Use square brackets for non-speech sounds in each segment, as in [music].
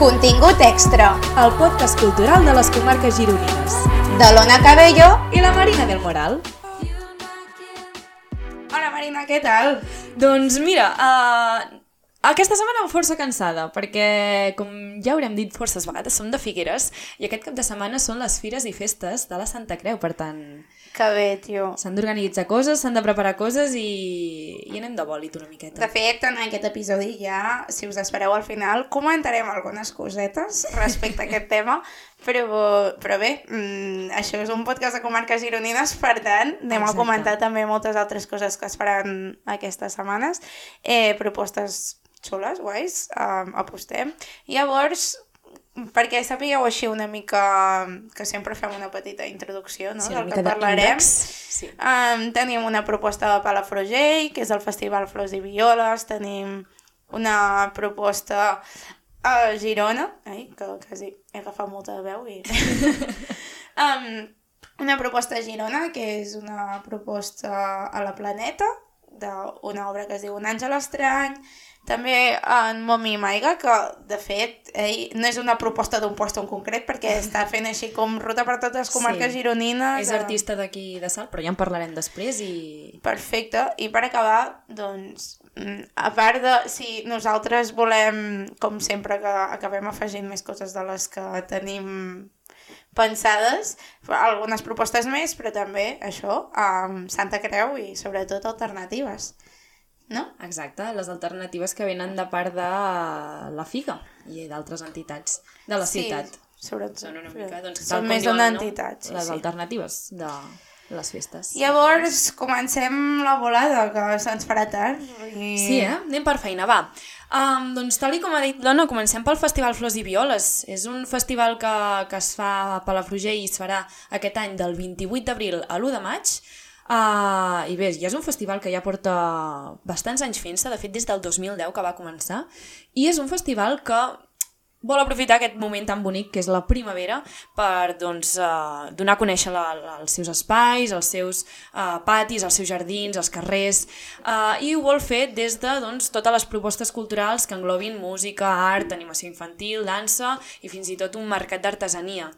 Contingut extra el podcast cultural de les comarques gironines. de l'Ona Cabello. I la Marina del Moral. Hola Marina, què tal? Doncs mira, uh, aquesta setmana força cansada, perquè, com ja haurem dit forces vegades, som de Figueres i aquest cap de setmana són les fires i festes de la Santa Creu, per tant, Que bé, tio. s'han d'organitzar coses, s'han de preparar coses i, i anem de bòlit una miqueta. De fet, en aquest episodi ja, si us espereu al final, comentarem algunes cosetes respecte a aquest [laughs] tema, però, però bé, mm, això és un podcast de comarques gironines, per tant, anem Exacte. a comentar també moltes altres coses que es faran aquestes setmanes, eh, propostes xules, guais, eh, apostem. Llavors, perquè sapigueu així una mica, que sempre fem una petita introducció no? Sí, del que parlarem, d'índex. Sí. Um, tenim una proposta de Palafrugell, que és el Festival Flors i Violes, tenim una proposta a Girona, ai, que quasi he agafat molta de veu i... [laughs] um, una proposta a Girona, que és una proposta a la Planeta, d'una obra que es diu Un àngel estrany, també en Momi Maiga, que de fet ell no és una proposta d'un lloc en concret perquè [laughs] està fent així com ruta per totes les comarques Sí. gironines. És eh, artista d'aquí de Salt, però ja en parlarem després i... Perfecte. I per acabar, doncs, a part de... Si nosaltres volem, com sempre, que acabem afegint més coses de les que tenim pensades, algunes propostes més, però també això, amb Santa Creu i sobretot alternatives. No? Exacte, les alternatives que venen de part de la FIGA i d'altres entitats de la ciutat. sobretot. Són una mica, doncs, Són més d'una no? entitat, sí, les sí. alternatives de les festes. Llavors, comencem la volada, que se'ns farà tard. I... Sí, eh? Anem per feina, va. Um, doncs tal i com ha dit l'Ona, comencem pel Festival Flors i Violes. És un festival que, que es fa a Palafrugell i es farà aquest any del 28 d'abril a l'1 de maig. Uh, I bé, ja és un festival que ja porta bastants anys fent-se, de fet des del 2010 que va començar, i és un festival que vol aprofitar aquest moment tan bonic que és la primavera per doncs, uh, donar a conèixer la, la, els seus espais, els seus uh, patis, els seus jardins, els carrers, uh, i ho vol fer des de doncs, totes les propostes culturals que englobin música, art, animació infantil, dansa i fins i tot un mercat d'artesania.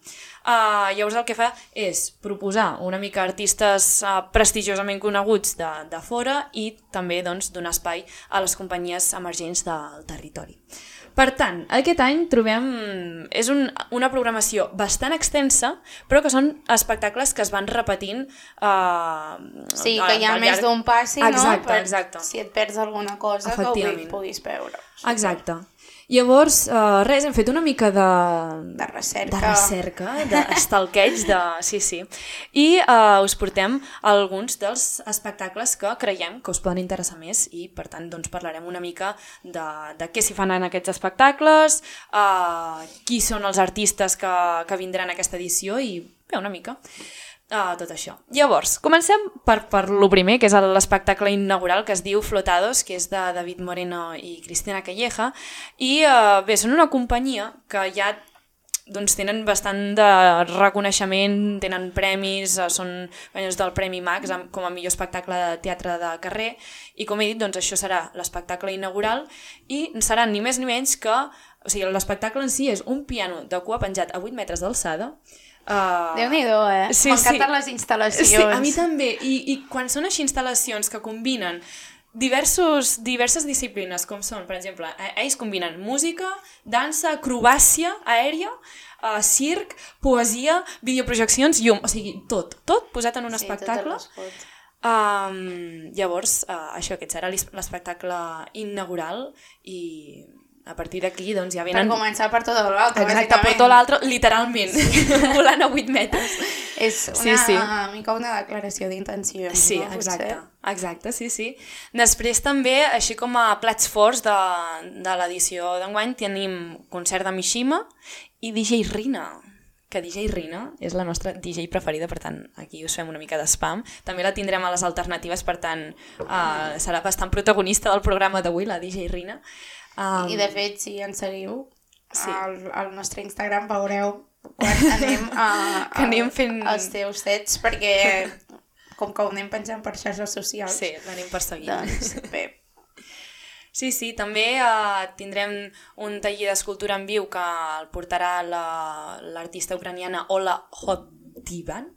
Uh, llavors el que fa és proposar una mica artistes uh, prestigiosament coneguts de, de fora i també doncs, donar espai a les companyies emergents del territori. Per tant, aquest any trobem... És un, una programació bastant extensa, però que són espectacles que es van repetint... Uh, Sí, que hi ha més d'un passi, exacte, no? Per, Exacte, Si et perds alguna cosa, que ho puguis veure. exacte. Llavors, uh, res, hem fet una mica de... De recerca. De recerca, d'estalqueig, [laughs] de... Sí, sí. I uh, us portem alguns dels espectacles que creiem que us poden interessar més i, per tant, doncs, parlarem una mica de, de què s'hi fan en aquests espectacles, uh, qui són els artistes que, que vindran a aquesta edició i, bé, una mica uh, tot això. Llavors, comencem per, per lo primer, que és l'espectacle inaugural que es diu Flotados, que és de David Moreno i Cristina Calleja, i uh, bé, són una companyia que ja doncs tenen bastant de reconeixement, tenen premis, eh, són guanyadors del Premi Max com a millor espectacle de teatre de carrer i com he dit, doncs això serà l'espectacle inaugural i serà ni més ni menys que, o sigui, l'espectacle en si és un piano de cua penjat a 8 metres d'alçada, uh, Déu-n'hi-do, eh? Sí, M'encanten sí. les instal·lacions. Sí, a mi també. I, I quan són així instal·lacions que combinen diversos, diverses disciplines, com són, per exemple, eh, ells combinen música, dansa, acrobàcia aèria, uh, circ, poesia, videoprojeccions, llum, o sigui, tot, tot posat en un Sí, espectacle. tot el respot. Um, llavors, uh, això, aquest serà l'es- l'espectacle inaugural i a partir d'aquí doncs, ja Per venen... començar per tot l'altre, Exacte, per tot l'altre, literalment, [laughs] volant a 8 metres. És una Sí, sí. mica una declaració d'intencions, Sí, no? exacte, Potser. exacte, sí, sí. Després també, així com a plats forts de, de l'edició d'enguany, tenim concert de Mishima i DJ Rina, que DJ Rina és la nostra DJ preferida, per tant, aquí us fem una mica de spam. També la tindrem a les alternatives, per tant, uh, serà bastant protagonista del programa d'avui, la DJ Rina. Um, I de fet, si ens seguiu Sí. al, al nostre Instagram veureu quan [laughs] anem a, Que anem fent- els teus sets perquè [laughs] com que ho anem penjant per xarxes socials Sí, l'anem perseguint. doncs [laughs] bé, Sí, Sí, també uh, tindrem un taller d'escultura en viu que el portarà la- l'artista ucraniana Ola Hotivan.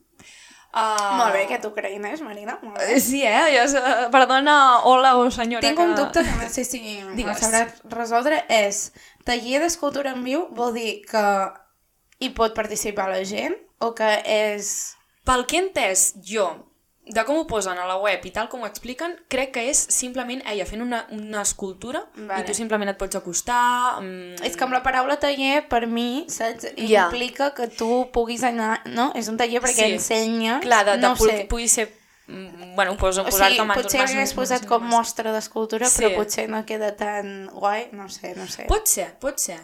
Uh, Molt bé, que t'ucraïnes, Marina, molt bé. Sí, eh? És- perdona, hola o senyora. Tinc que... un dubte que no sé si Digues. sabràs resoldre, és taller d'escultura en viu vol dir que hi pot participar la gent o que és... Pel que he entès jo, de com ho posen a la web i tal com ho expliquen, crec que és simplement ella fent una, una escultura Vale. i tu simplement et pots acostar... Mm, És que amb la paraula taller, per mi, saps? Ja. Implica que tu puguis anar... No? És un taller perquè Sí. ensenyes... Clar, de, de, no ho pu- sé. pugui ser... mm, Bueno, O sigui, potser hagués posat com mostra d'escultura, Sí. però potser no queda tan guai, no sé, no sé. Pot ser, pot ser.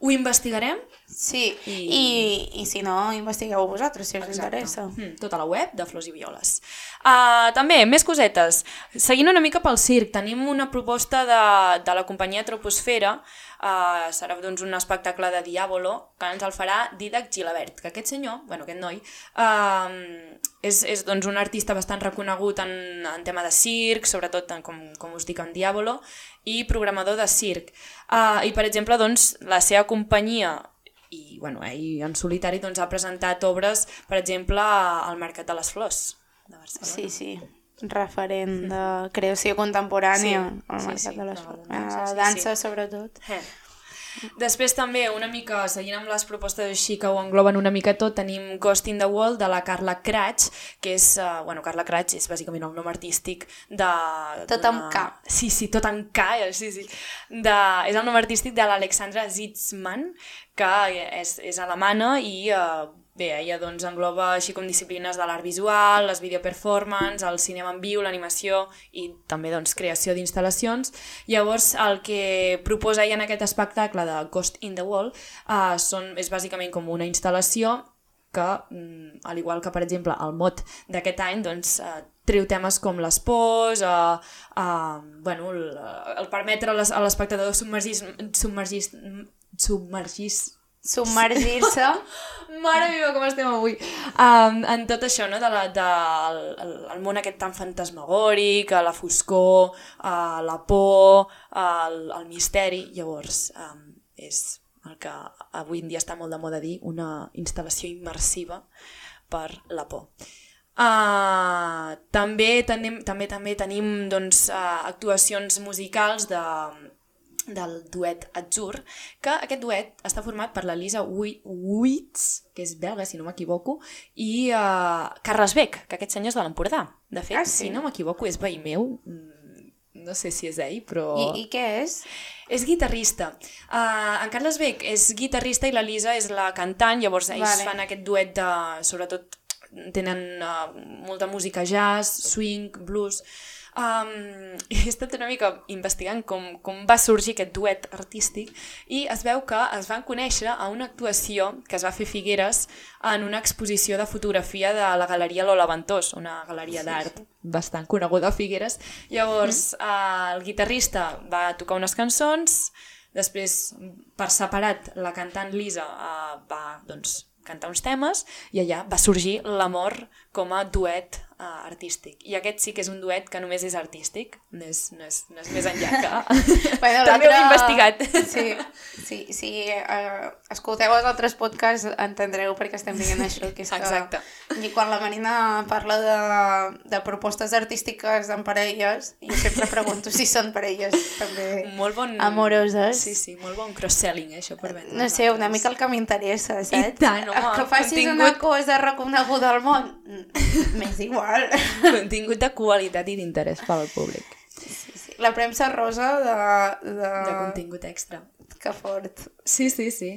Ho investigarem Sí, I- I... I, si no, investigueu vosaltres, si us interessa. Mm, tota la web de Flors i Violes. Uh, també, més cosetes. Seguint una mica pel circ, tenim una proposta de, de la companyia Troposfera, uh, serà doncs, un espectacle de Diàbolo, que ens el farà Didac Gilabert, que aquest senyor, bueno, aquest noi, uh, és, és doncs, un artista bastant reconegut en, en tema de circ, sobretot en, com, com us dic, en Diàbolo, i programador de circ. Uh, I, per exemple, doncs, la seva companyia i bueno, ell en solitari doncs, ha presentat obres, per exemple, al Mercat de les Flors de Barcelona. Sí, sí. Referent de creació contemporània Sí, al sí, mercat sí, de les de la flors. dansa, La sí, dansa, sí. sobretot. Eh. Després també, una mica, seguint amb les propostes així que ho engloben una mica tot, tenim Ghost in the Wall de la Carla Cratch, que és, uh, bueno, Carla Cratch és bàsicament el nom artístic de... Tot amb K. Sí, sí, tot amb K, eh, sí, sí. De, és el nom artístic de l'Alexandra Zitzman, que és, és alemana i uh, bé, ella doncs engloba així com disciplines de l'art visual, les videoperformance, el cinema en viu, l'animació i també doncs creació d'instal·lacions. Llavors el que proposa ella en aquest espectacle de Ghost in the Wall uh, són, és bàsicament com una instal·lació que, mm, al igual que, per exemple, el mot d'aquest any, doncs, eh, treu temes com les pors, eh, eh, bueno, el, el permetre a a l'espectador submergir, submergir, submergir Submergir-se. [laughs] Mare meva, com estem avui! Um, en tot això, no?, de la, de, el, el món aquest tan fantasmagòric, la foscor, a la por, al, al misteri... Llavors, um, és el que avui en dia està molt de moda dir, una instal·lació immersiva per la por. Uh, també, tenim, també també tenim doncs, uh, actuacions musicals de, del duet Atzur, que aquest duet està format per la Lisa Wi- Witz, que és belga, si no m'equivoco, i uh, Carles Beck, que aquest senyor és de l'Empordà. De fet, Ah, sí? si no m'equivoco, és veí meu, mm, no sé si és ell, però... I, I què és? És guitarrista. Uh, en Carles Beck és guitarrista i la Lisa és la cantant, llavors ells Vale. fan aquest duet de... sobretot tenen uh, molta música jazz, swing, blues... Um, [laughs] he estat una mica investigant com, com va sorgir aquest duet artístic i es veu que es van conèixer a una actuació que es va fer Figueres en una exposició de fotografia de la Galeria Lola Ventós, una galeria d'art bastant coneguda a Figueres. Llavors, uh, el guitarrista va tocar unes cançons, després, per separat, la cantant Lisa uh, va, doncs, cantar uns temes i allà va sorgir l'amor com a duet uh, artístic. I aquest sí que és un duet que només és artístic, no és, no és, no és més enllà que... [laughs] Bueno, [laughs] També ho he investigat. Sí, sí, sí uh, escolteu els altres podcasts entendreu perquè estem dient això. Que és que... Exacte. I quan la Marina parla de, de propostes artístiques en parelles, jo sempre pregunto si són parelles també Molt bon... amoroses. Sí, sí, molt bon cross-selling, eh, això per vendre. No sé, una mica el que m'interessa, saps? tant, home, que facis contingut. una cosa reconeguda al món, mm, m'és igual. [laughs] Contingut de qualitat i d'interès pel públic. Sí, sí. La premsa rosa de... de... De contingut extra. Que fort. Sí, sí, sí.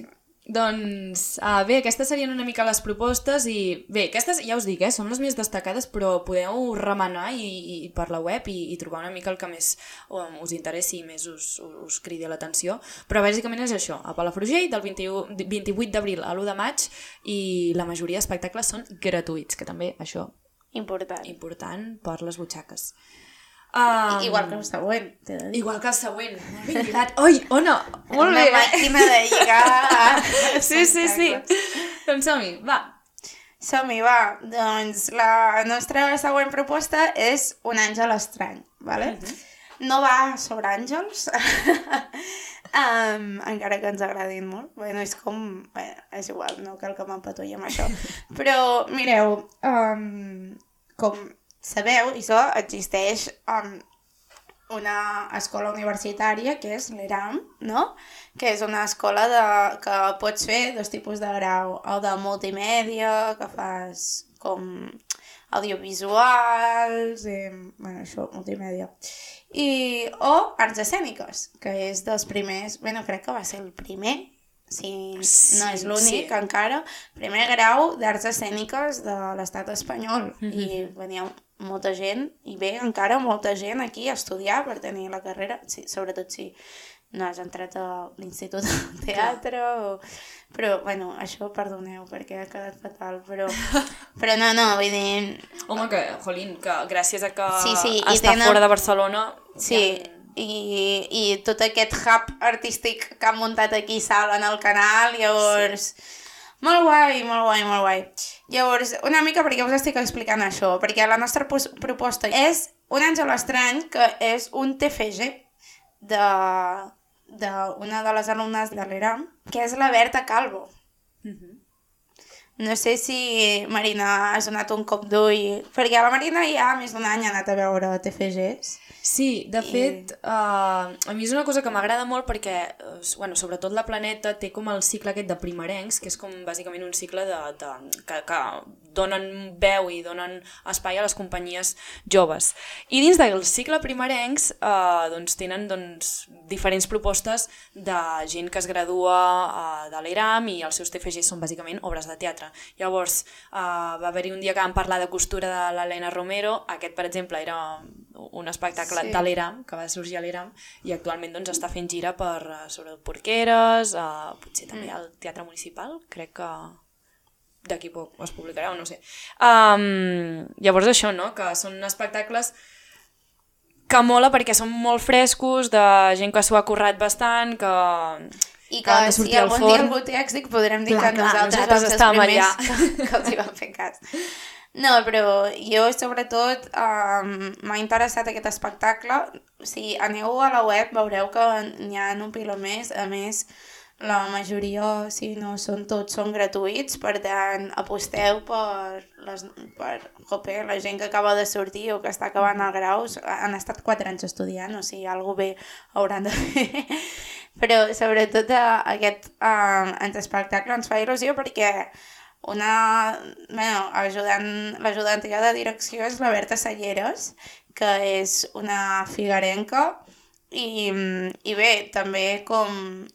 Doncs uh, bé, aquestes serien una mica les propostes i bé, aquestes ja us dic, eh, són les més destacades però podeu remenar i, i per la web i, i trobar una mica el que més um, us interessi i més us, us, us cridi l'atenció però bàsicament és això, a Palafrugell del 21, 28 d'abril a l'1 de maig i la majoria d'espectacles són gratuïts, que també això Important. important per les butxaques um, Igual que el següent, t'he de dir. Igual que el següent, molt ben lligat. Oi, Ona, molt Una bé. màquina de lligar. [laughs] Sí, sí, sí. Doncs som-hi, va. Som-hi, va. Doncs la nostra següent proposta és Un àngel estrany, vale? no va sobre àngels, [laughs] um, encara que ens agradin molt. Bueno, és com... Bé, és igual, no cal que m'empatolli amb això. [laughs] Però, mireu, um, com sabeu, això existeix um, una escola universitària que és l'ERAM, no? que és una escola de, que pots fer dos tipus de grau, el de multimèdia, que fas com audiovisuals, i, bueno, això, multimèdia, i, o arts escèniques, que és dels primers, bueno, crec que va ser el primer, si sí, no és l'únic sí. encara, primer grau d'arts escèniques de l'estat espanyol, mm -hmm. i venia molta gent, i ve encara molta gent aquí a estudiar per tenir la carrera, sí, sobretot si no has entrat a l'Institut de Teatre o... Però, bueno, això perdoneu perquè ha quedat fatal, però, [laughs] però no, no, vull dir... Home, que, jolín, que gràcies a que sí, sí, està tenen... fora de Barcelona... Sí, ja... i, i tot aquest hub artístic que han muntat aquí sal en el canal, llavors... Sí. Molt guai, molt guai, molt guai. Llavors, una mica perquè us estic explicant això, perquè la nostra proposta és un àngel estrany que és un TFG de d'una de les alumnes de l'ERAM, que és la Berta Calvo. Mm -hmm. No sé si Marina has donat un cop d'ull, perquè la Marina ja més d'un any ha anat a veure TFGs. Sí, de I... fet, uh, a mi és una cosa que m'agrada molt perquè, uh, bueno, sobretot la Planeta té com el cicle aquest de primerencs, que és com bàsicament un cicle de, de, que, que donen veu i donen espai a les companyies joves. I dins del cicle primerencs eh, doncs, tenen doncs, diferents propostes de gent que es gradua eh, de l'ERAM i els seus TFGs són bàsicament obres de teatre. Llavors, eh, va haver-hi un dia que vam parlar de costura de l'Helena Romero, aquest, per exemple, era un espectacle sí. de l'ERAM, que va sorgir a l'ERAM, i actualment doncs, està fent gira per, eh, sobretot, Porqueres, eh, potser també mm. al Teatre Municipal, crec que d'aquí poc es publicarà o no sé. Um, llavors això, no? Que són espectacles que mola perquè són molt frescos, de gent que s'ho ha currat bastant, que... I que, si algun dia algú té èxit podrem dir clar, que clar, nosaltres, nosaltres estàvem allà. [laughs] Que, els hi vam fer cas. No, però jo sobretot um, m'ha interessat aquest espectacle. Si aneu a la web veureu que n'hi ha un piló més. A més, la majoria, si no són tots, són gratuïts, per tant, aposteu per, les, per jope, la gent que acaba de sortir o que està acabant el graus. Han estat quatre anys estudiant, o sigui, alguna bé hauran de [laughs] fer. Però, sobretot, aquest eh, espectacle ens fa il·lusió perquè una, bueno, ajudant, l'ajudantilla de direcció és la Berta Salleres, que és una figarenca, i, i bé, també com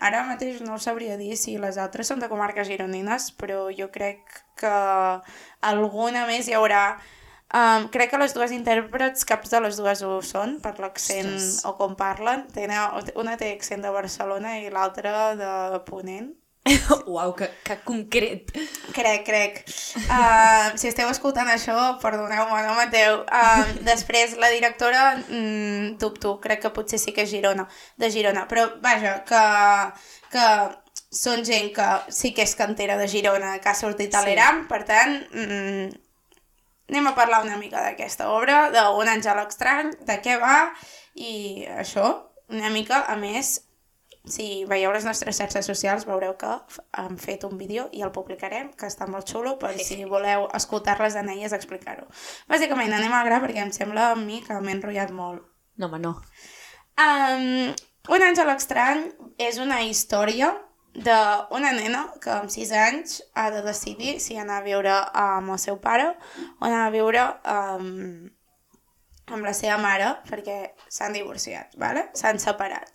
ara mateix no sabria dir si les altres són de comarques gironines, però jo crec que alguna més hi haurà. Um, crec que les dues intèrprets, caps de les dues ho són, per l'accent o com parlen. Tenen, una té accent de Barcelona i l'altra de Ponent. [laughs] Uau, que, que concret. Crec, crec. Uh, si esteu escoltant això, perdoneu-me, no Mateu. Uh, després, la directora, mm, dubto, crec que potser sí que és Girona, de Girona. Però, vaja, que, que són gent que sí que és cantera de Girona, que ha sortit a l'ERAM, sí. per tant, mm, anem a parlar una mica d'aquesta obra, d'un àngel estrany, de què va, i això, una mica, a més, si veieu les nostres xarxes socials veureu que hem fet un vídeo i el publicarem, que està molt xulo, per si voleu escoltar-les en elles explicar-ho. Bàsicament, anem al gra perquè em sembla a mi que m'he enrotllat molt. No, home, no. Um, un àngel estrany és una història d'una nena que amb 6 anys ha de decidir si anar a viure amb el seu pare o anar a viure um, amb la seva mare perquè s'han divorciat, ¿vale? s'han separat.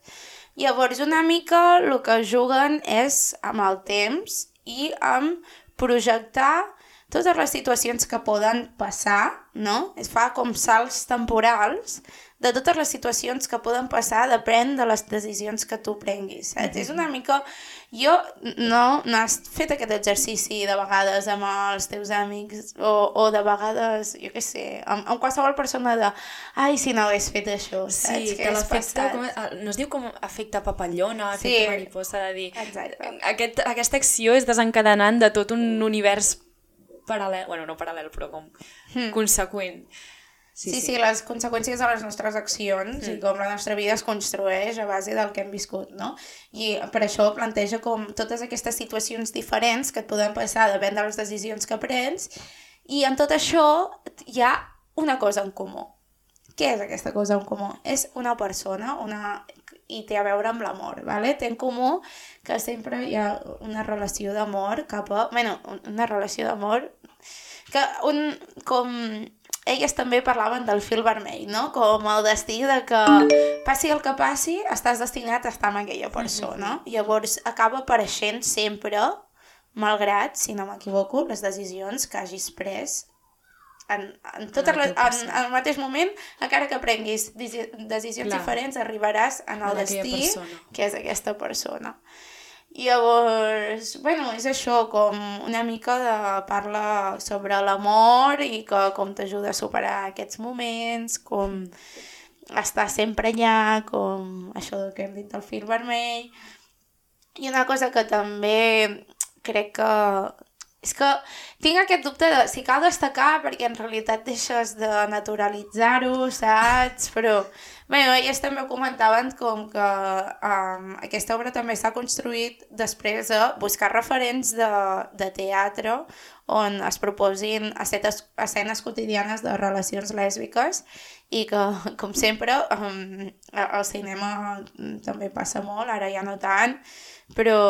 Llavors, una mica el que juguen és amb el temps i amb projectar totes les situacions que poden passar, no? Es fa com salts temporals de totes les situacions que poden passar depèn de les decisions que tu prenguis, saps? Mm -hmm. És una mica... Jo no, no has fet aquest exercici de vegades amb els teus amics o, o de vegades, jo què sé, amb, amb qualsevol persona de ai, si no hagués fet això, saps? Sí, que l'efecte, com, no es diu com efecte papallona, efecte sí. mariposa, de dir... Exacte. Aquest, aquesta acció és desencadenant de tot un univers paral·lel, bueno, no paral·lel, però com hmm. conseqüent. Sí, sí, sí, les conseqüències de les nostres accions mm. i com la nostra vida es construeix a base del que hem viscut, no? I per això planteja com totes aquestes situacions diferents que et poden passar depèn de les decisions que prens i en tot això hi ha una cosa en comú. Què és aquesta cosa en comú? És una persona una... i té a veure amb l'amor, ¿vale? té en comú que sempre hi ha una relació d'amor cap a... bueno, una relació d'amor que un, com elles també parlaven del fil vermell, no? Com el destí de que passi el que passi, estàs destinat a estar amb aquella persona. Mm -hmm. Llavors acaba apareixent sempre, malgrat, si no m'equivoco, les decisions que hagis pres en, en, totes les, en, en el mateix moment, encara que prenguis decisions Clar. diferents, arribaràs en el en destí, persona. que és aquesta persona. I llavors, bueno, és això, com una mica de parla sobre l'amor i que com t'ajuda a superar aquests moments, com estar sempre allà, com això que hem dit del fil vermell. I una cosa que també crec que és que tinc aquest dubte de si cal destacar perquè en realitat deixes de naturalitzar-ho, saps? Però, bé, elles també ho comentaven com que um, aquesta obra també s'ha construït després de buscar referents de, de teatre on es proposin escenes, escenes quotidianes de relacions lèsbiques i que, com sempre, um, al cinema també passa molt, ara ja no tant, però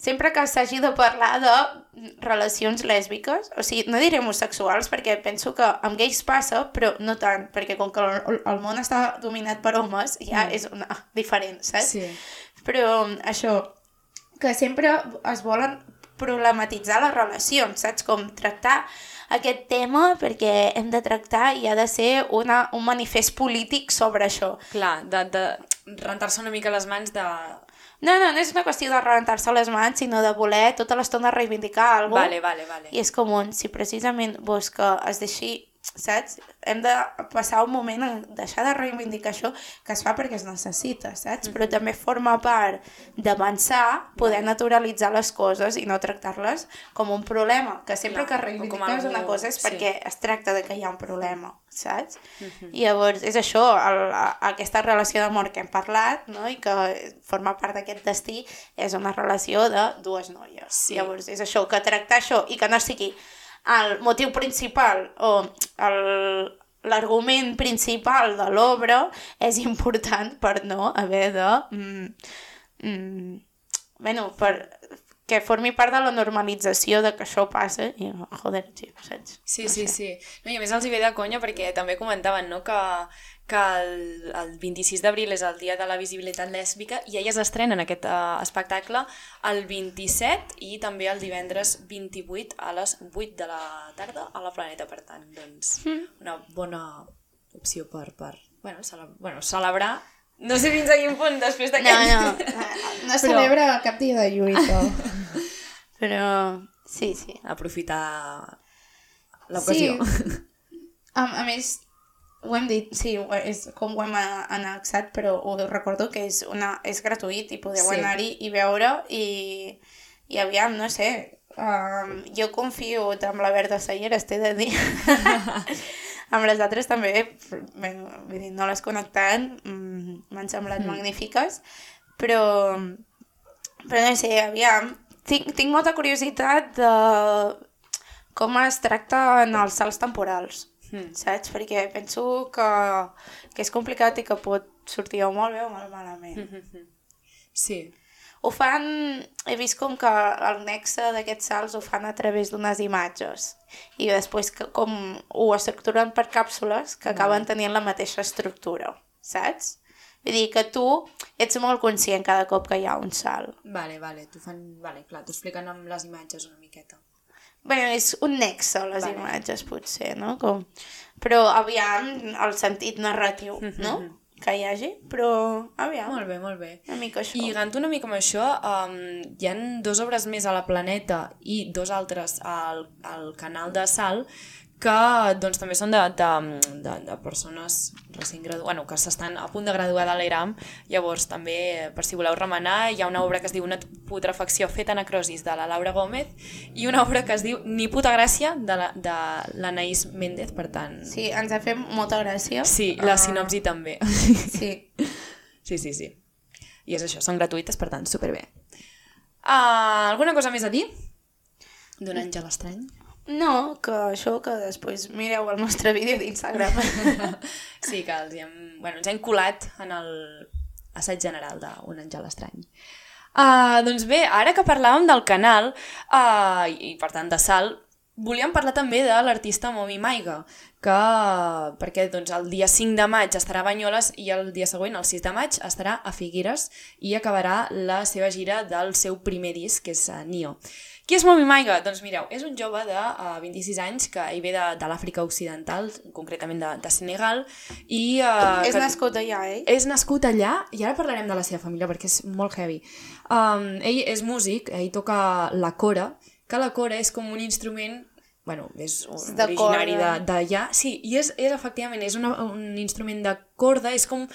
sempre que s'hagi de parlar de relacions lèsbiques, o sigui, no diré homosexuals perquè penso que amb gais passa, però no tant, perquè com que el, el món està dominat per homes, ja mm. és una, diferent, saps? Sí. Però això, que sempre es volen problematitzar les relacions, saps? Com tractar aquest tema perquè hem de tractar i ha de ser una, un manifest polític sobre això. Clar, de, de rentar-se una mica les mans de no, no, no és una qüestió de rebentar-se les mans, sinó de voler tota l'estona reivindicar alguna cosa. Vale, vale, vale. I és com un, si precisament vols que es deixi saps? Hem de passar un moment en deixar de reivindicar això que es fa perquè es necessita, saps? Però també forma part d'avançar, poder naturalitzar les coses i no tractar-les com un problema, que sempre Clar, que reivindiques una cosa és perquè sí. es tracta de que hi ha un problema, saps? Uh -huh. I llavors és això, el, aquesta relació d'amor que hem parlat, no? i que forma part d'aquest destí, és una relació de dues noies. Sí. Llavors és això, que tractar això i que no sigui el motiu principal o l'argument principal de l'obra és important [laughs] per no haver de... Mm, mm, bueno, per que formi part de la normalització de que això passa i, joder, tio, saps? Sí, no sí, sé. sí. No, I a més els hi ve de conya perquè també comentaven no, que que el, el 26 d'abril és el dia de la visibilitat lèsbica i elles estrenen aquest uh, espectacle el 27 i també el divendres 28 a les 8 de la tarda a la Planeta, per tant, doncs mm. una bona opció per, per bueno, cele bueno, celebrar no sé fins a quin punt després d'aquest... No, no, [laughs] no, celebra cap dia de lluita. [laughs] Però sí, sí. Aprofitar l'ocasió. Sí. A, a més, ho hem dit, sí, és com ho hem annexat, però ho recordo que és, una, és gratuït i podeu sí. anar-hi i veure i, i aviam, no sé, um, jo confio amb la Berta Salleres, t'he de dir. [laughs] amb les altres també, vull dir, no les connectant, mm, m'han semblat mm. magnífiques, però, però no sé, aviam, tinc, tinc molta curiositat de com es tracta en els salts temporals mm. saps? Perquè penso que, que és complicat i que pot sortir o molt bé o molt malament. Mm -hmm. Sí. Ho fan, he vist com que el nexe d'aquests salts ho fan a través d'unes imatges i després que, com ho estructuren per càpsules que acaben tenint la mateixa estructura, saps? Vull dir que tu ets molt conscient cada cop que hi ha un salt. Vale, vale, t'ho fan... Vale, clar, t'ho expliquen amb les imatges una miqueta bé, és un nexe, les vale. imatges, potser, no? Com... Però aviam el sentit narratiu, mm -hmm. no? que hi hagi, però aviam. Molt bé, molt bé. Una mica això. I lligant una mica amb això, um, hi han dues obres més a la Planeta i dos altres al, al canal de Sal que doncs, també són de, de, de, de persones recent gradu... bueno, que s'estan a punt de graduar de l'ERAM. Llavors, també, per si voleu remenar, hi ha una obra que es diu Una putrefacció feta necrosis de la Laura Gómez i una obra que es diu Ni puta gràcia de l'Anaïs la, Méndez, per tant... Sí, ens ha fet molta gràcia. Sí, la uh... sinopsi també. Sí. [laughs] sí, sí, sí. I és això, són gratuïtes, per tant, superbé. Uh, alguna cosa més a dir? D'un àngel estrany? No, que això que després mireu el nostre vídeo d'Instagram. [laughs] sí, que els hem, bueno, ens hem colat en el assaig general d'un àngel estrany. Uh, doncs bé, ara que parlàvem del canal, uh, i per tant de Sal, volíem parlar també de l'artista Momi Maiga, que, perquè doncs, el dia 5 de maig estarà a Banyoles i el dia següent, el 6 de maig, estarà a Figueres i acabarà la seva gira del seu primer disc, que és uh, Nio. Qui és Momi Maiga? Doncs mireu, és un jove de uh, 26 anys que hi ve de, de l'Àfrica Occidental, concretament de, de Senegal, i... Uh, és que, nascut allà, eh? És nascut allà, i ara parlarem de la seva família perquè és molt heavy. Um, ell és músic, ell toca la cora, que la cora és com un instrument bueno, és un de originari d'allà. Sí, i és, és efectivament, és una, un instrument de corda, és com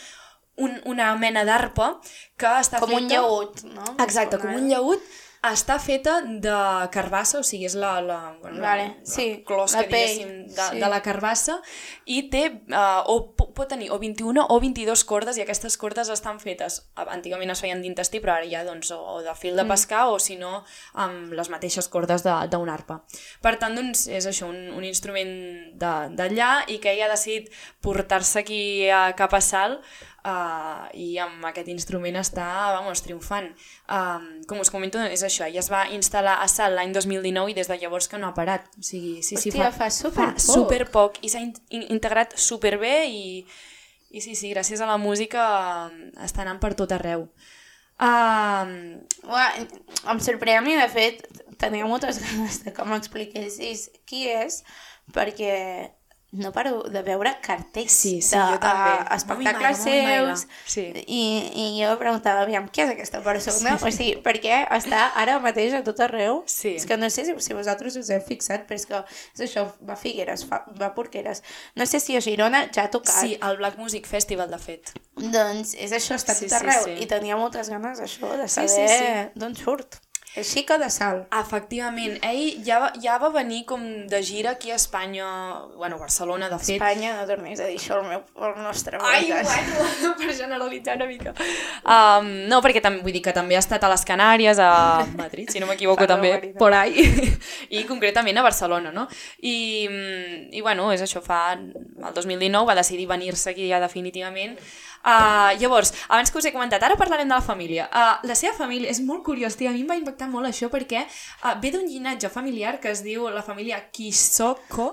un, una mena d'arpa que està com feta... Com un llaüt, no? Exacte, com un llaüt, està feta de carbassa, o sigui, és la, la, bueno, vale, la, sí, la closca, la pell, de, sí. de la carbassa, i té, uh, o pot tenir o 21 o 22 cordes, i aquestes cordes estan fetes, antigament es feien d'intestí, però ara ja, doncs, o de fil de mm. pescar, mm. o si no, amb les mateixes cordes d'un arpa. Per tant, doncs, és això, un, un instrument d'allà, i que ella ha decidit portar-se aquí a, cap a Sal, uh, i amb aquest instrument està, vamos, triomfant. Um, com us comento, és això, ja es va instal·lar a Sal l'any 2019 i des de llavors que no ha parat. O sigui, sí, sí, Hòstia, fa, fa super fa super poc i s'ha in integrat superbé i, i sí, sí, gràcies a la música està anant per tot arreu. Um... Uah, em sorprèn a mi, de fet, tenia moltes [laughs] ganes de que m'expliquessis qui és, perquè no paro de veure cartells sí, sí, de jo també. Uh, espectacles seus sí. i, i jo preguntava, aviam, qui és aquesta persona? Sí. O sigui, perquè està ara mateix a tot arreu? Sí. És que no sé si, si vosaltres us heu fixat, però és que és això, va a Figueres, fa, va a Porqueres. No sé si a Girona ja ha tocat. Sí, al Black Music Festival, de fet. Doncs és això, està sí, tot arreu. Sí, sí. I tenia moltes ganes, això, de saber sí, sí, sí. d'on surt. És xica de sal. Efectivament. Ell ja va, ja va venir com de gira aquí a Espanya, bueno, Barcelona, de fet. Espanya, no tornis a dir això al, meu, al nostre Ai, bueno, [laughs] per generalitzar una mica. Um, no, perquè tam, vull dir que també ha estat a les Canàries, a [laughs] Madrid, si no m'equivoco també, por ahí, [laughs] i concretament a Barcelona, no? I, i bueno, és això, fa el 2019 va decidir venir-se aquí ja definitivament Uh, llavors, abans que us he comentat, ara parlarem de la família. Uh, la seva família és molt curiós, tia, a mi em va impactar molt això perquè uh, ve d'un llinatge familiar que es diu la família Kisoko,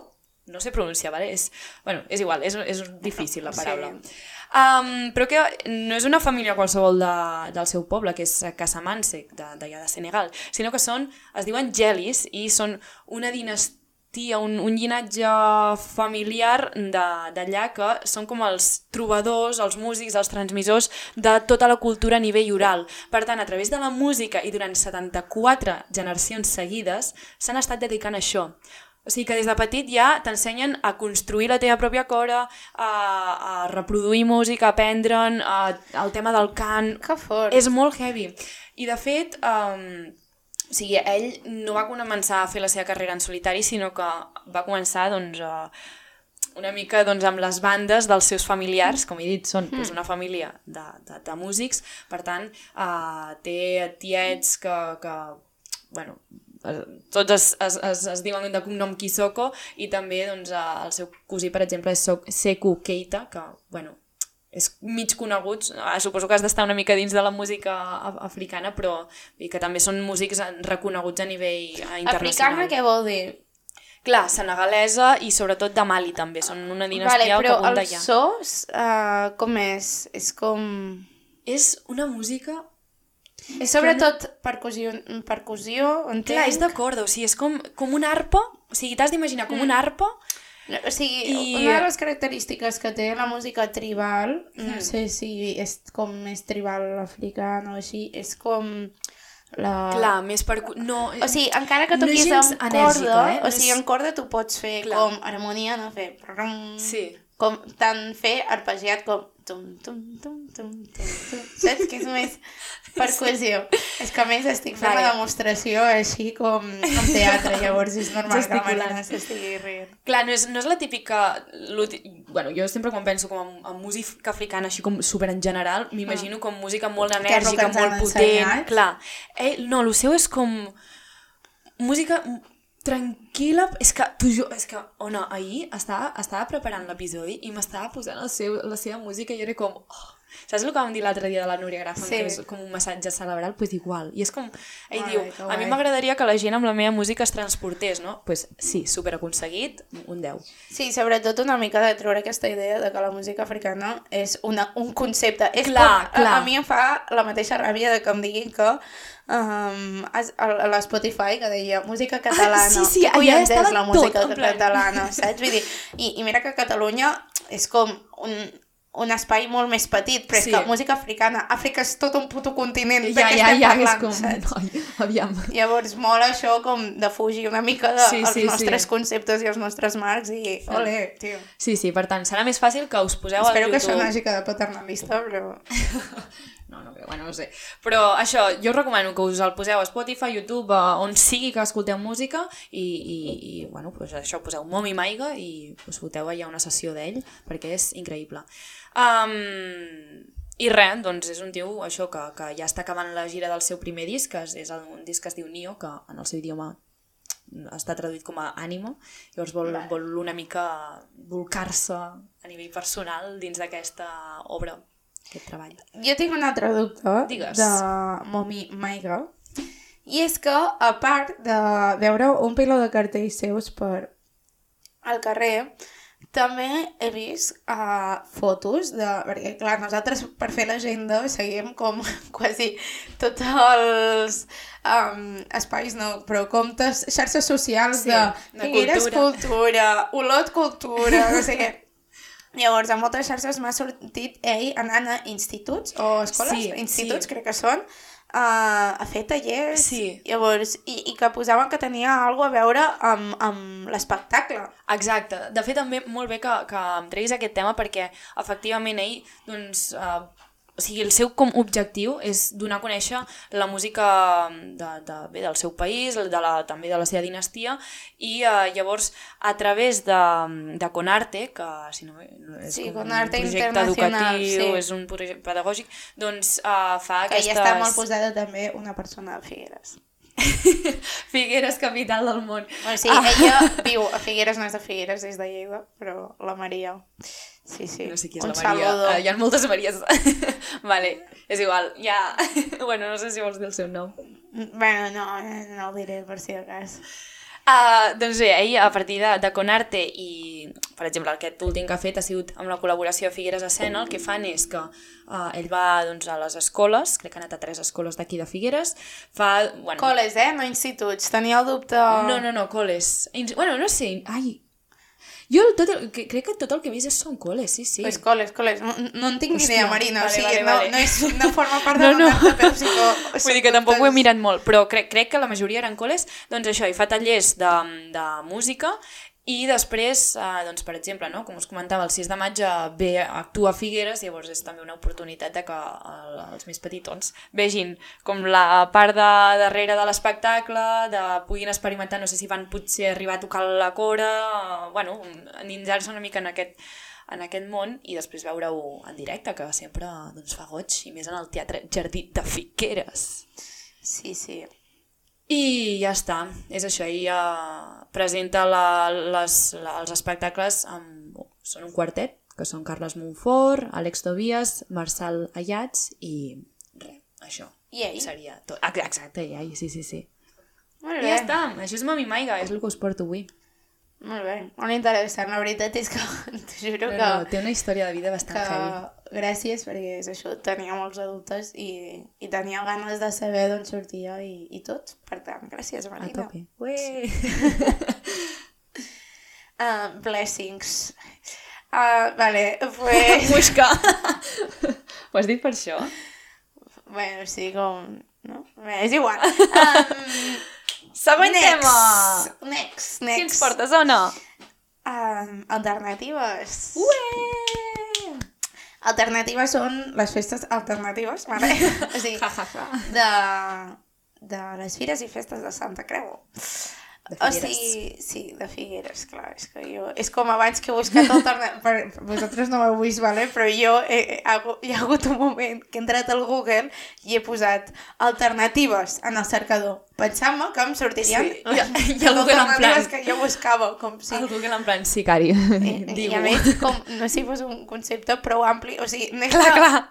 no sé pronunciar, vale? és, bueno, és igual, és, és difícil la paraula. Sí. Um, però que no és una família qualsevol de, del seu poble, que és Casamanse, d'allà de, de Senegal, sinó que són, es diuen Gelis i són una dinastia tia, un, un llinatge familiar d'allà que són com els trobadors, els músics, els transmissors de tota la cultura a nivell oral. Per tant, a través de la música i durant 74 generacions seguides s'han estat dedicant a això. O sigui que des de petit ja t'ensenyen a construir la teva pròpia cora, a, a reproduir música, a aprendre'n, a, el tema del cant... Que fort! És molt heavy. I de fet, um, o sigui, ell no va començar a fer la seva carrera en solitari, sinó que va començar doncs, a, una mica doncs, amb les bandes dels seus familiars, com he dit, són mm. doncs, una família de, de, de músics, per tant, uh, té tiets que, que bueno, tots es, es, es, es diuen de cognom Kisoko i també doncs, el seu cosí, per exemple, és Seku Keita, que bueno, és mig coneguts, ah, suposo que has d'estar una mica dins de la música africana, però i que també són músics reconeguts a nivell eh, internacional. Africana què vol dir? Clar, senegalesa i sobretot de Mali també, són una dinastia vale, però que els sos, uh, com és? És com... És una música... És sobretot percussió, percussió entenc? Clar, és de corda, o sigui, és com, com una arpa, o sigui, t'has d'imaginar com mm. una arpa o sigui, I... una de les característiques que té la música tribal, mm. no sé si és com més tribal africana o així, és com la... Clar, més per... No, O sigui, encara que No toquis gens amb enèrgica, corda, eh? o No sigui, en corda tu pots fer Clar. com harmonia, no fer... Sí. Com tant fer arpegiat com... Tum, tum, tum, tum, tum, tum. Saps que és més percussió? És que a més estic fent Vale. la demostració així com en [laughs] teatre, llavors és normal que la. Marina s'estigui rient. Clar, no és, no és la típica... Bueno, jo sempre quan penso com en, en música africana, així com super en general, m'imagino com música molt enèrgica, molt potent. ensenyat. Clar. Eh, no, el seu és com... Música tranquil·la, és que, t'ho juro, és que, Ona, ahir estava, estava preparant l'episodi i m'estava posant el seu, la seva música i jo era com, oh, saps el que vam dir l'altre dia de la Núria Grafan, Sí. que és com un massatge cerebral? Doncs pues igual, i és com, ell Ai, diu, a mi m'agradaria que la gent amb la meva música es transportés, no? Doncs pues, sí, super aconseguit, un 10. Sí, sobretot una mica de treure aquesta idea de que la música africana és una, un concepte. És Clar, com, clar. A, a mi em fa la mateixa ràbia de que em diguin que um, a, a l'Spotify que deia música catalana. sí, sí, collons allà estava és la tot, música plan. catalana, saps? Vull dir, i, i mira que Catalunya és com un, un espai molt més petit, però és Sí. que música africana, Àfrica és tot un puto continent, Ja, ja, estem ja, parlant, és com... saps? Noi, aviam. Llavors mola això com de fugir una mica dels Sí, de, sí, els nostres sí. conceptes i els nostres marcs i ole, tio. Sí, sí, per tant, serà més fàcil que us poseu Espero al que YouTube... això no hagi quedat paternalista, però... [laughs] No, no, bé, bueno, no sé. Però això, jo us recomano que us el poseu a Spotify, YouTube, a on sigui que escolteu música i, i, i bueno, pues això, poseu Momi Maiga i us foteu allà una sessió d'ell perquè és increïble. Um, I res, doncs és un tio això que, que ja està acabant la gira del seu primer disc, que és, és un disc que es diu Nio, que en el seu idioma està traduït com a ànima, llavors vol, vol una mica volcar-se a nivell personal dins d'aquesta obra, aquest treball. Jo tinc un altre dubte Digues. de Momi Maiga, i és que, a part de veure un piló de cartells seus per al carrer, també he vist uh, fotos de... Perquè, clar, nosaltres per fer l'agenda seguim com [laughs] quasi tots els um, espais, no, però comptes, xarxes socials Sí, de de Figueres cultura. Cultura, Olot Cultura, no sé què. [laughs] Llavors, a moltes xarxes m'ha sortit ell anant a instituts o escoles, Sí, instituts sí. crec que són, uh, a fer tallers. Sí. Llavors, i, i que posaven que tenia alguna a veure amb, amb l'espectacle. Exacte. De fet, també molt bé que, que em treguis aquest tema perquè, efectivament, ell, doncs, eh, o sigui, el seu com objectiu és donar a conèixer la música de, de, bé, del seu país, de la, també de la seva dinastia, i eh, llavors, a través de, de Conarte, que si no, és Sí, com Conarte un projecte educatiu, sí. és un projecte pedagògic, doncs eh, fa Que aquestes... ja està molt posada també una persona de Figueres. [laughs] Figueres, capital del món. O sigui, ah. ella [laughs] viu a Figueres, no és de Figueres, és de Lleida, però la Maria... Sí, sí. No sé qui és Un la Maria. saludo. Uh, hi ha moltes Maries. [laughs] vale, és igual. Ja... bueno, no sé si vols dir el seu nom. Bueno, no, no el diré per si de cas. Uh, doncs bé, ell a partir de, de Conarte i, per exemple, aquest últim que ha fet ha sigut amb la col·laboració de Figueres Escena, el que fan és que uh, ell va doncs, a les escoles, crec que ha anat a tres escoles d'aquí de Figueres, fa... Bueno, Coles, eh? No instituts. Tenia el dubte... No, no, no, coles. Bueno, no sé, ai... Jo el, tot el, que, crec que tot el que he vist és són coles, sí, sí. Pues coles, coles. No, no en tinc ni idea, Marina. vale, o sigui, vale, no, vale. no, és, no [laughs] forma part No, de no. la carta, però sí. [laughs] Vull dir que tampoc ho he mirat molt, però crec, crec que la majoria eren col·les, doncs això, i fa tallers de, de música i després, eh, doncs, per exemple, no, com us comentava, el 6 de maig eh, ve actua a Figueres, llavors és també una oportunitat de que el, els més petitons vegin com la part de darrere de l'espectacle, de puguin experimentar, no sé si van potser arribar a tocar la cora, eh, bueno, endinsar-se una mica en aquest, en aquest món i després veure-ho en directe, que sempre doncs, fa goig, i més en el Teatre Jardí de Figueres. Sí, sí. I ja està, és això, i ja presenta la, les, la, els espectacles amb... Són un quartet, que són Carles Montfort, Àlex Tobias, Marçal Ayats i res, això. I ell? Seria tot. Exacte, i ell, sí, sí, sí. Molt I bé. ja està, això és Mami Maiga, és el que us porto avui. Molt bé. Molt interessant. La veritat és que [laughs] t'ho juro No, que... no, té una història de vida bastant que heavy. gràcies perquè és això, tenia molts dubtes i, i tenia ganes de saber d'on sortia i, i tot. Per tant, gràcies, A Marina. tope. Ué. [laughs] Uh, blessings. Uh, vale, pues... [laughs] Muixca. Ho has dit per això? bueno, sí, com... no? Bé, és igual. Um, Següent next, tema! Next, next. ens portes, o no? Um, alternatives. Ué! Alternatives són les festes alternatives, vale? [laughs] o sigui, de, de les fires i festes de Santa Creu. O sigui, sí, de Figueres, clar, és que jo... És com abans que he buscat alternatives... Vosaltres no ho heu vist, vale? però jo he, hi ha hagut un moment que he entrat al Google i he posat alternatives en el cercador, pensant-me que em sortirien Sí, les, i- [laughs] i el Google en plan- que jo buscava, com si... El Google en plan sicari. I, i Diu. a més, com, no sé si fos un concepte prou ampli, o sigui, Clar, clar.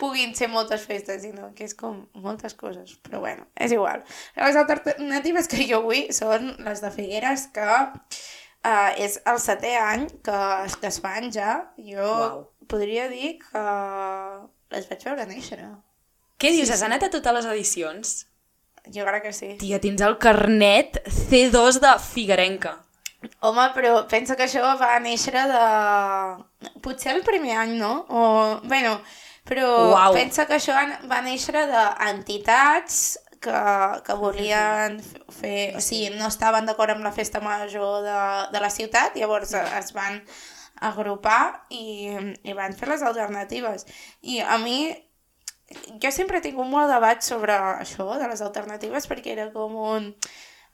Puguin ser moltes festes, sinó que és com moltes coses, però bueno, és igual. Les alternatives que jo vull són les de Figueres, que uh, és el setè any que, que es fan ja. Jo Uau. podria dir que les vaig veure néixer. Què dius? Has anat a totes les edicions? Jo crec que sí. Tia, tens el carnet C2 de Figuerenca. Home, però pensa que això va néixer de... Potser el primer any, no? O... Bueno, però Uau. pensa que això va néixer d'entitats que, que volien fer... O sigui, no estaven d'acord amb la festa major de, de la ciutat, llavors es van agrupar i, i van fer les alternatives. I a mi jo sempre he tingut molt debat sobre això, de les alternatives, perquè era com un...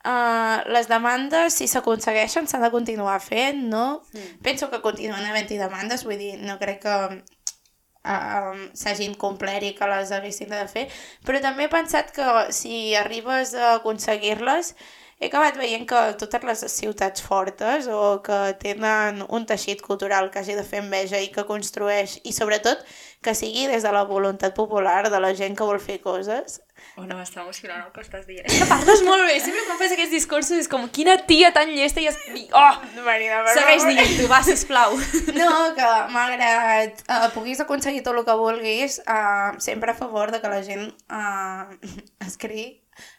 Uh, les demandes, si s'aconsegueixen, s'han de continuar fent, no? Mm. Penso que continuen havent-hi demandes, vull dir, no crec que uh, s'hagin complert i que les haguessin de fer, però també he pensat que si arribes a aconseguir-les, he acabat veient que totes les ciutats fortes o que tenen un teixit cultural que hagi de fer enveja i que construeix, i sobretot que sigui des de la voluntat popular de la gent que vol fer coses, Oh, no, m'està emocionant el que estàs dient. És que parles molt bé. Sempre quan fas aquests discursos és com, quina tia tan llesta i... Es... Oh! Marina, per Segueix favor. dient-ho, va, sisplau. No, que malgrat uh, puguis aconseguir tot el que vulguis, uh, sempre a favor de que la gent uh, escrigui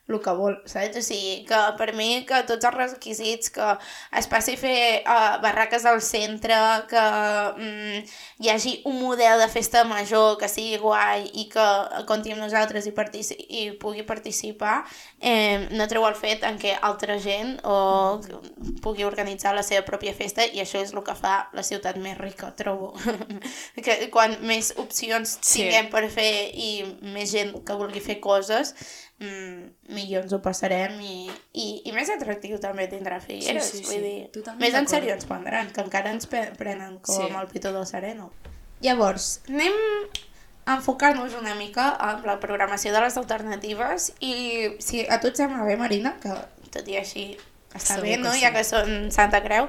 el que vol, saps? O sigui, que per mi que tots els requisits, que es passi a fer uh, barraques al centre, que um, hi hagi un model de festa major que sigui guai i que compti amb nosaltres i, partici i pugui participar, eh, no treu el fet en què altra gent o pugui organitzar la seva pròpia festa i això és el que fa la ciutat més rica, trobo. [laughs] que quan més opcions Sí. tinguem per fer i més gent que vulgui fer coses, mm, millor ens ho passarem i, i, i més atractiu també tindrà Figueres, Sí, sí, sí. vull dir, Totalment més en sèrio ens prendran, que encara ens prenen com Sí. el Pito del Sereno. Llavors, anem a enfocar-nos una mica en la programació de les alternatives i si a tu et sembla bé, Marina, que tot i així està Segur bé, no? sí. Ja que són Santa Creu,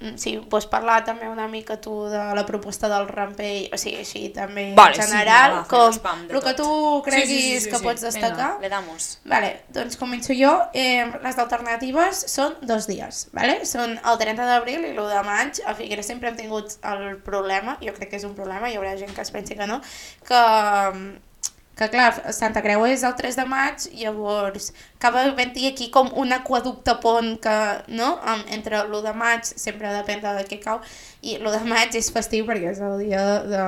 mm, si vols parlar també una mica tu de la proposta del rampell, o sigui, així també Vale, en sí, general, va, fem com el que tu creguis que pots destacar. Vinga, le damos. Vale, doncs començo jo. Eh, les alternatives són dos dies, vale? Són el 30 d'abril i l'1 de maig. A Figueres sempre hem tingut el problema, jo crec que és un problema, hi haurà gent que es pensi que no, que, que clar, Santa Creu és el 3 de maig, llavors acaba havent-hi aquí com un aquaducte pont que, no?, entre l'1 de maig, sempre depèn de què cau, i l'1 de maig és festiu perquè és el dia de,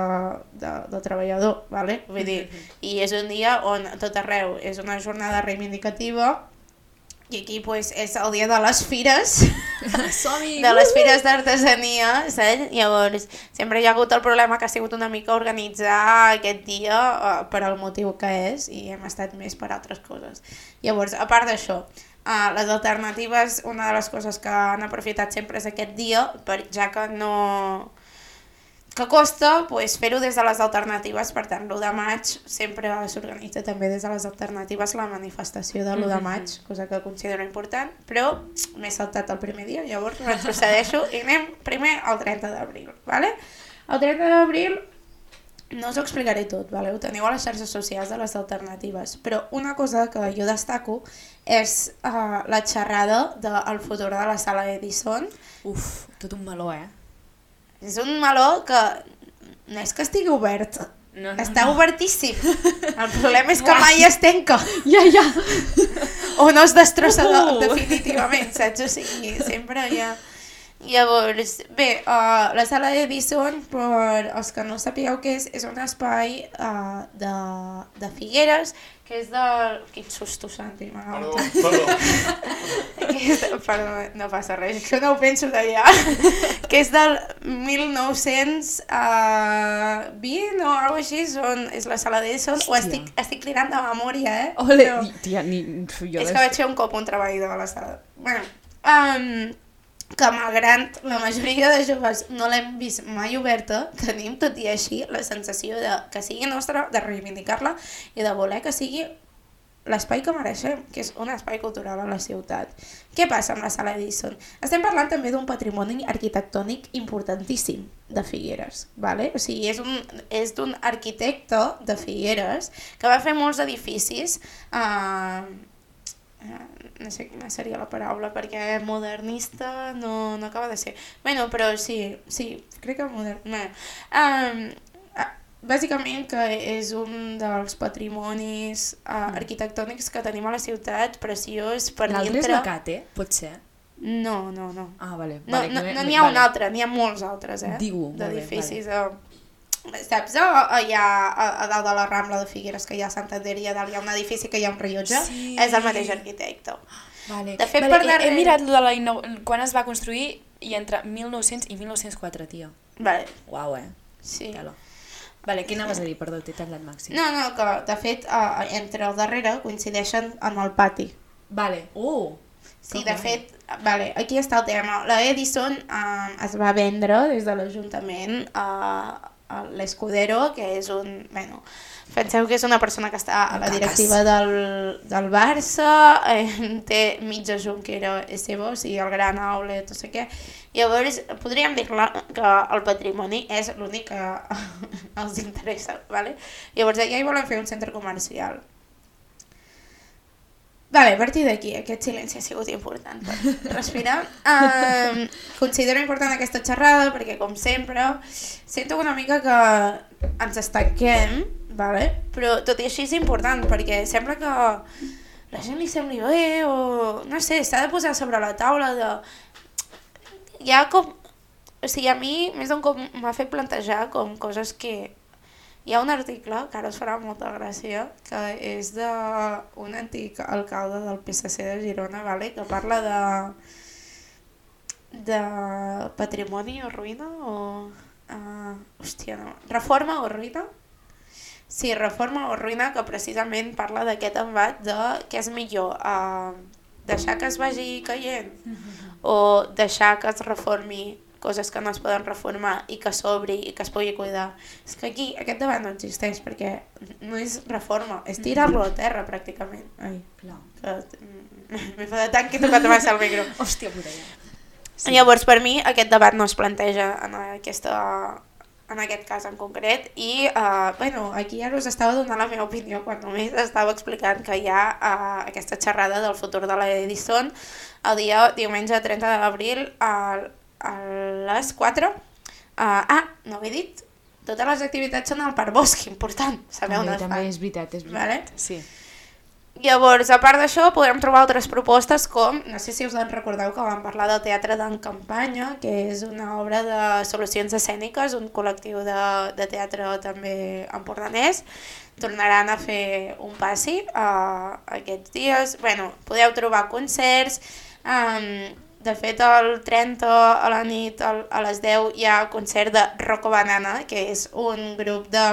de, del treballador, vale? Vull dir, i és un dia on tot arreu és una jornada reivindicativa i aquí pues, és el dia de les fires, [laughs] de les fires d'artesania, saps? Llavors, sempre hi ha hagut el problema que ha sigut una mica organitzar aquest dia uh, per al motiu que és i hem estat més per altres coses. Llavors, a part d'això, uh, les alternatives, una de les coses que han aprofitat sempre és aquest dia, per, ja que no que costa pues, fer-ho des de les alternatives, per tant, l'1 de maig sempre s'organitza també des de les alternatives la manifestació de l'1 de maig, cosa que considero important, però m'he saltat el primer dia, llavors retrocedeixo i anem primer al 30 d'abril, ¿vale? El 30 d'abril no us ho explicaré tot, vale? ho teniu a les xarxes socials de les alternatives, però una cosa que jo destaco és uh, la xerrada del futur de la sala Edison, Uf, tot un meló, eh? És un meló que no és que estigui obert, No, no, està no. obertíssim. [laughs] El problema és que mai es tenca Ja, ja! o no es destrossa de, Uh! definitivament, saps? O sigui, sempre hi ha... Llavors, bé, uh, la sala Edison, per els que no sapigueu què és, és un espai uh, de, de Figueres, que és del... Quin susto, Santi, m'ha Perdó, perdó. [laughs] que és de, perdó, no passa res, que no ho penso d'allà, que és del 1920 o alguna així, són, és la sala d'Edison, ho estic, estic cridant de memòria, eh? Ole, No. tia, ni... Jo És que vaig fer un cop un treball de la sala. Bueno, um, que malgrat la majoria de joves no l'hem vist mai oberta, tenim tot i així la sensació de que sigui nostra, de reivindicar-la i de voler que sigui l'espai que mereixem, que és un espai cultural a la ciutat. Què passa amb la sala Edison? Estem parlant també d'un patrimoni arquitectònic importantíssim de Figueres, vale? o sigui, és un- és d'un arquitecte de Figueres que va fer molts edificis eh, no sé quina seria la paraula, perquè modernista no, no acaba de ser. bueno, però sí, sí, crec que modern... Bé, um, bàsicament que és un dels patrimonis uh, arquitectònics que tenim a la ciutat, preciós, per L'altre és dintre... la Cate, pot ser? No, no, no. Ah, vale. No, vale, no, no n'hi ha vale. un altre, n'hi ha molts altres, eh? Bé, D'edificis. Eh? Saps, a, allà a, a dalt de la Rambla de Figueres, que hi ha Santander i a dalt hi ha un edifici que hi ha un rellotge, Sí. és el mateix arquitecte. Vale. De fet, vale, per he- darrere- He, mirat de la inno... quan es va construir i entre 1900 i 1904, tio. Vale, Uau, eh? sí. Tela. Vale, què anaves a dir? Perdó, t'he tallat màxim. No, no, que de fet uh, entre el darrere coincideixen amb el pati. Vale. Uh! Sí, de guai. fet, vale, aquí està el tema. La Edison uh, es va vendre des de l'Ajuntament a, a l'Escudero, que és un... Bueno, penseu que és una persona que està a la directiva del, del Barça, eh, [laughs] té mitja Junquera Estebo, o sigui, el gran aule, no sé què. Llavors, podríem dir que el patrimoni és l'únic que [laughs] els interessa, ¿vale? Llavors, allà hi volen fer un centre comercial. Vale, a partir d'aquí, aquest silenci ha sigut important per respirar. [laughs] Um, considero important aquesta xerrada perquè, com sempre, sento una mica que ens estanquem, vale? però tot i així és important perquè sembla que la gent li sembli bé o no sé, s'ha de posar sobre la taula de... Hi ha com... O sigui, a mi més d'un cop m'ha fet plantejar com coses que hi ha un article que ara us farà molta gràcia, que és d'un antic alcalde del PSC de Girona, vale? que parla de, de patrimoni o ruïna o... Uh, hòstia, no. Reforma o ruïna? Sí, reforma o ruïna, que precisament parla d'aquest embat de què és millor, uh, deixar que es vagi caient o deixar que es reformi coses que no es poden reformar i que s'obri i que es pugui cuidar. És que aquí aquest debat no existeix perquè no és reforma, és tirar-lo a terra pràcticament. Ai, Clar. que [laughs] m'he fadat tant que he tocat massa el micro. Hòstia puta, ja. Sí. Llavors, per mi, aquest debat no es planteja en, aquesta, en aquest cas en concret i, uh, bueno, aquí ara us estava donant la meva opinió quan només estava explicant que hi ha uh, aquesta xerrada del futur de l'Edison el dia diumenge 30 d'abril a, a les 4. Uh, ah, no ho he dit, totes les activitats són al Parc Bosc, important, sabeu on També, es també fan. és veritat, és veritat. Vale. Sí. Llavors, a part d'això, podem trobar altres propostes com, no sé si us en recordeu que vam parlar del Teatre d'en Campanya, que és una obra de solucions escèniques, un col·lectiu de, de teatre també empordanès. Tornaran a fer un passi uh, aquests dies. bueno, podeu trobar concerts. Um, de fet, el 30 a la nit, a les 10, hi ha concert de Rocco Banana, que és un grup de,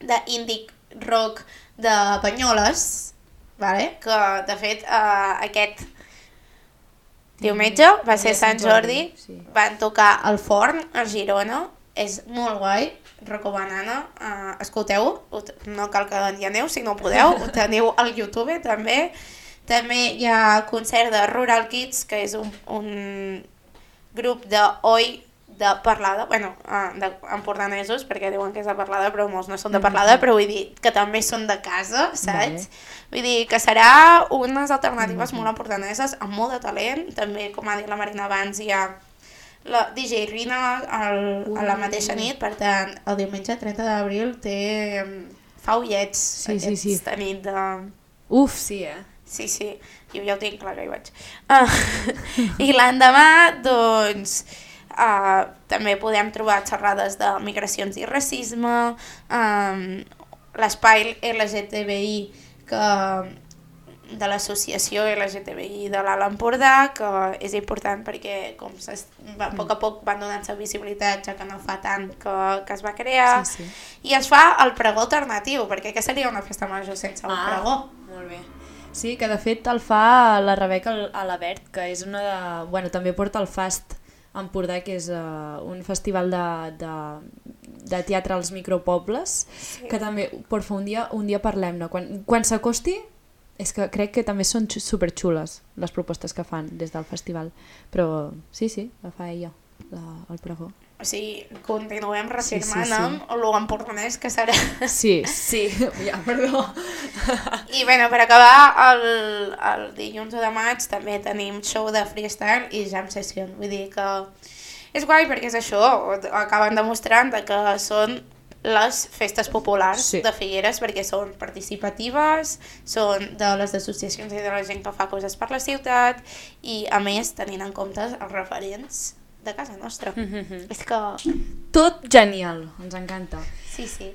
de indie rock de Banyoles, vale? que de fet uh, aquest diumenge va ser Sant Jordi, sí. van tocar al Forn, a Girona, és molt guai, Rocco Banana, escolteu-ho, ho t- no cal que hi aneu si no podeu, ho teniu al YouTube també, també hi ha concert de Rural Kids, que és un, un grup de oi de parlada, bueno, uh, de empordanesos, perquè diuen que és de parlada, però molts no són de parlada, però vull dir que també són de casa, saps? Vull dir que serà unes alternatives molt empordaneses, amb molt de talent, també, com ha dit la Marina abans, hi ha la DJ Rina al, a la mateixa nit, per tant, el diumenge 30 d'abril té em, fa ullets Sí, sí, sí. aquesta nit de... Uf, sí, eh? Sí, sí, jo ja ho tinc clar que hi vaig. Uh, [laughs] I l'endemà, doncs, uh, també podem trobar xerrades de migracions i racisme, um, l'espai LGTBI que de l'associació LGTBI de l'Alt Empordà, que és important perquè com va, a poc a poc van donant-se visibilitat, ja que no fa tant que, que es va crear, Sí, sí. i es fa el pregó alternatiu, perquè què seria una festa major sense el pregó? molt bé. Sí, que de fet el fa la Rebeca Alabert, que és una de... Bueno, també porta el FAST Empordà, que és uh, un festival de, de, de teatre als micropobles, sí. que també, porfa, un dia, un dia parlem-ne. Quan, quan s'acosti, és que crec que també són xu- superxules les propostes que fan des del festival. Però sí, sí, la fa ella, la, el pregó. O sigui, continuem reafirmant sí, sí. amb lo empordanès que serà. Sí, [laughs] sí, [laughs] ja, perdó. [laughs] I bueno, per acabar, el, el dilluns 1 de maig també tenim show de freestyle i jam session. Vull dir que és guai perquè és això, acaben demostrant de que són les festes populars Sí. de Figueres perquè són participatives, són de les associacions i de la gent que fa coses per la ciutat i a més tenint en compte els referents de casa nostra. És que... Tot genial, ens encanta. Sí, sí.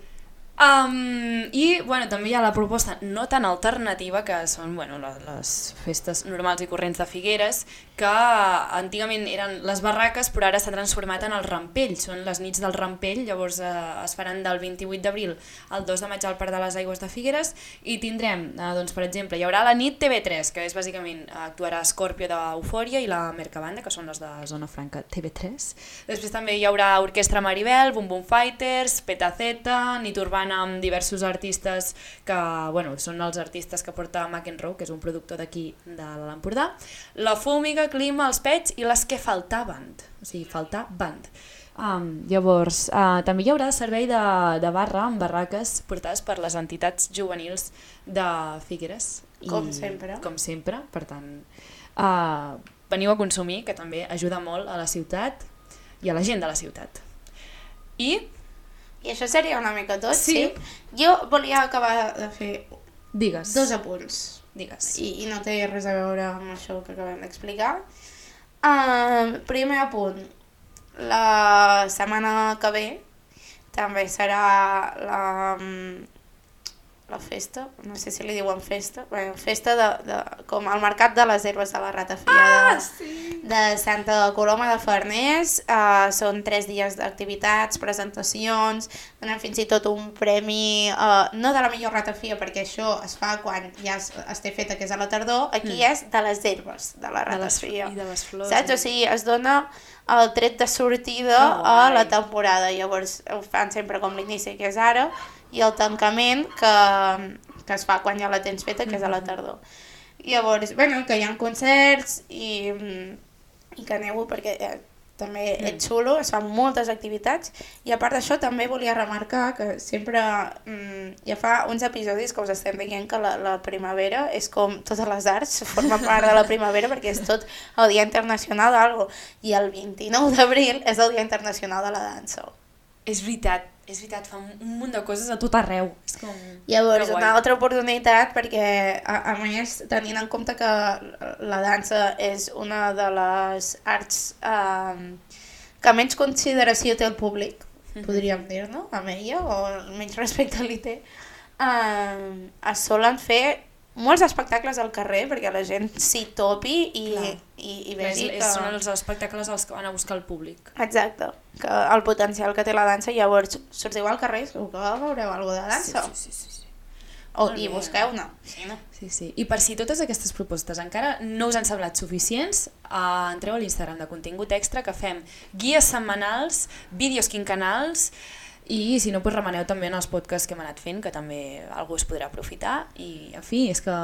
Um, I bueno, també hi ha la proposta no tan alternativa que són bueno, les, les festes normals i corrents de Figueres que antigament eren les barraques però ara s'ha transformat en el rampell. Són les nits del rampell, llavors eh, es faran del 28 d'abril al 2 de maig al Parc de les Aigües de Figueres i tindrem, eh, doncs, per exemple, hi haurà la nit TV3 que és bàsicament eh, actuarà Scorpio d'Eufòria i la Mercabanda que són les de Zona Franca TV3 després també hi haurà Orquestra Maribel, Bum Bum Fighters, Petaceta, Nit Urbana amb diversos artistes que, bueno, són els artistes que porta McEnroe, que és un productor d'aquí de l'Empordà, La Fúmiga, Clima, Els Pets i les que faltaven, o sigui, faltar band. Um, llavors, uh, també hi haurà servei de, de barra amb barraques portades per les entitats juvenils de Figueres. Com sempre. Com sempre, per tant, uh, veniu a consumir, que també ajuda molt a la ciutat i a la gent de la ciutat. I I això seria una mica tot, Sí. sí. Jo volia acabar de fer digues. dos apunts. Digues. I, i no té res a veure amb això que acabem d'explicar. Uh, primer apunt. La setmana que ve també serà la, la festa, no sé si li diuen festa, bueno, festa de, de, com el mercat de les herbes de la ratafia ah, de, sí! de Santa Coloma de Farners. Uh, són tres dies d'activitats, presentacions, donen fins i tot un premi, uh, no de la millor ratafia, perquè això es fa quan ja es, es té feta, que és a la tardor, aquí Mm. és de les herbes de la De les, ratafia. I de les flors. Saps? O sigui, es dona el tret de sortida Que a la temporada. Llavors ho fan sempre com l'inici, que és ara, i el tancament, que, que es fa quan ja la tens feta, que és a la tardor. Llavors, bueno, que hi ha concerts i, mm, i que aneu perquè eh, també és xulo, es fan moltes activitats i a part d'això també volia remarcar que sempre, mm, ja fa uns episodis que us estem dient que la, la primavera és com totes les arts, forma part de la primavera perquè és tot el Dia Internacional d'algo i el 29 d'abril és el Dia Internacional de la dansa. És veritat, és veritat, fa un, un munt de coses a tot arreu. És com... Llavors, una altra oportunitat perquè, a, a més, tenint en compte que la dansa és una de les arts eh, que menys consideració té el públic, podríem dir, no?, amb ella, o menys respecte li té, eh, es solen fer molts espectacles al carrer perquè la gent s'hi topi i, Clar. i, i vegi és, que... són els espectacles els que van a buscar el públic. Exacte, que el potencial que té la dansa, llavors sortiu al carrer i segur que veureu alguna de dansa. Sí, sí, sí, sí. O, Molt I busqueu-ne. Sí, no? Sí, sí. I per si totes aquestes propostes encara no us han semblat suficients, uh, entreu a l'Instagram de contingut extra que fem guies setmanals, vídeos quincanals i si no, pues remeneu també en els podcasts que hem anat fent, que també algú es podrà aprofitar i, en fi, és que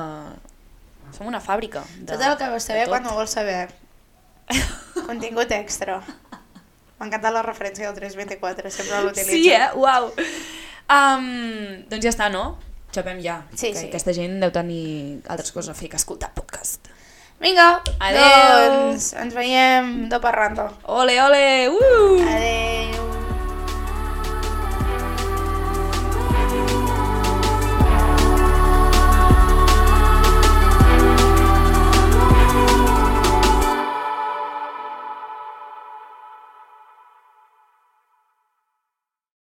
som una fàbrica. De, Tot el que vols saber quan no vols saber. [laughs] Contingut extra. M'ha encantat la referència del 324, sempre l'utilitzo. Sí, eh? Uau! Um, doncs ja està, no? Xapem ja. Sí, que sí. Aquesta gent deu tenir altres coses a fer que escoltar podcast. Vinga, Adeu. doncs ens veiem de parranda. Ole, ole! Uh! Adeu.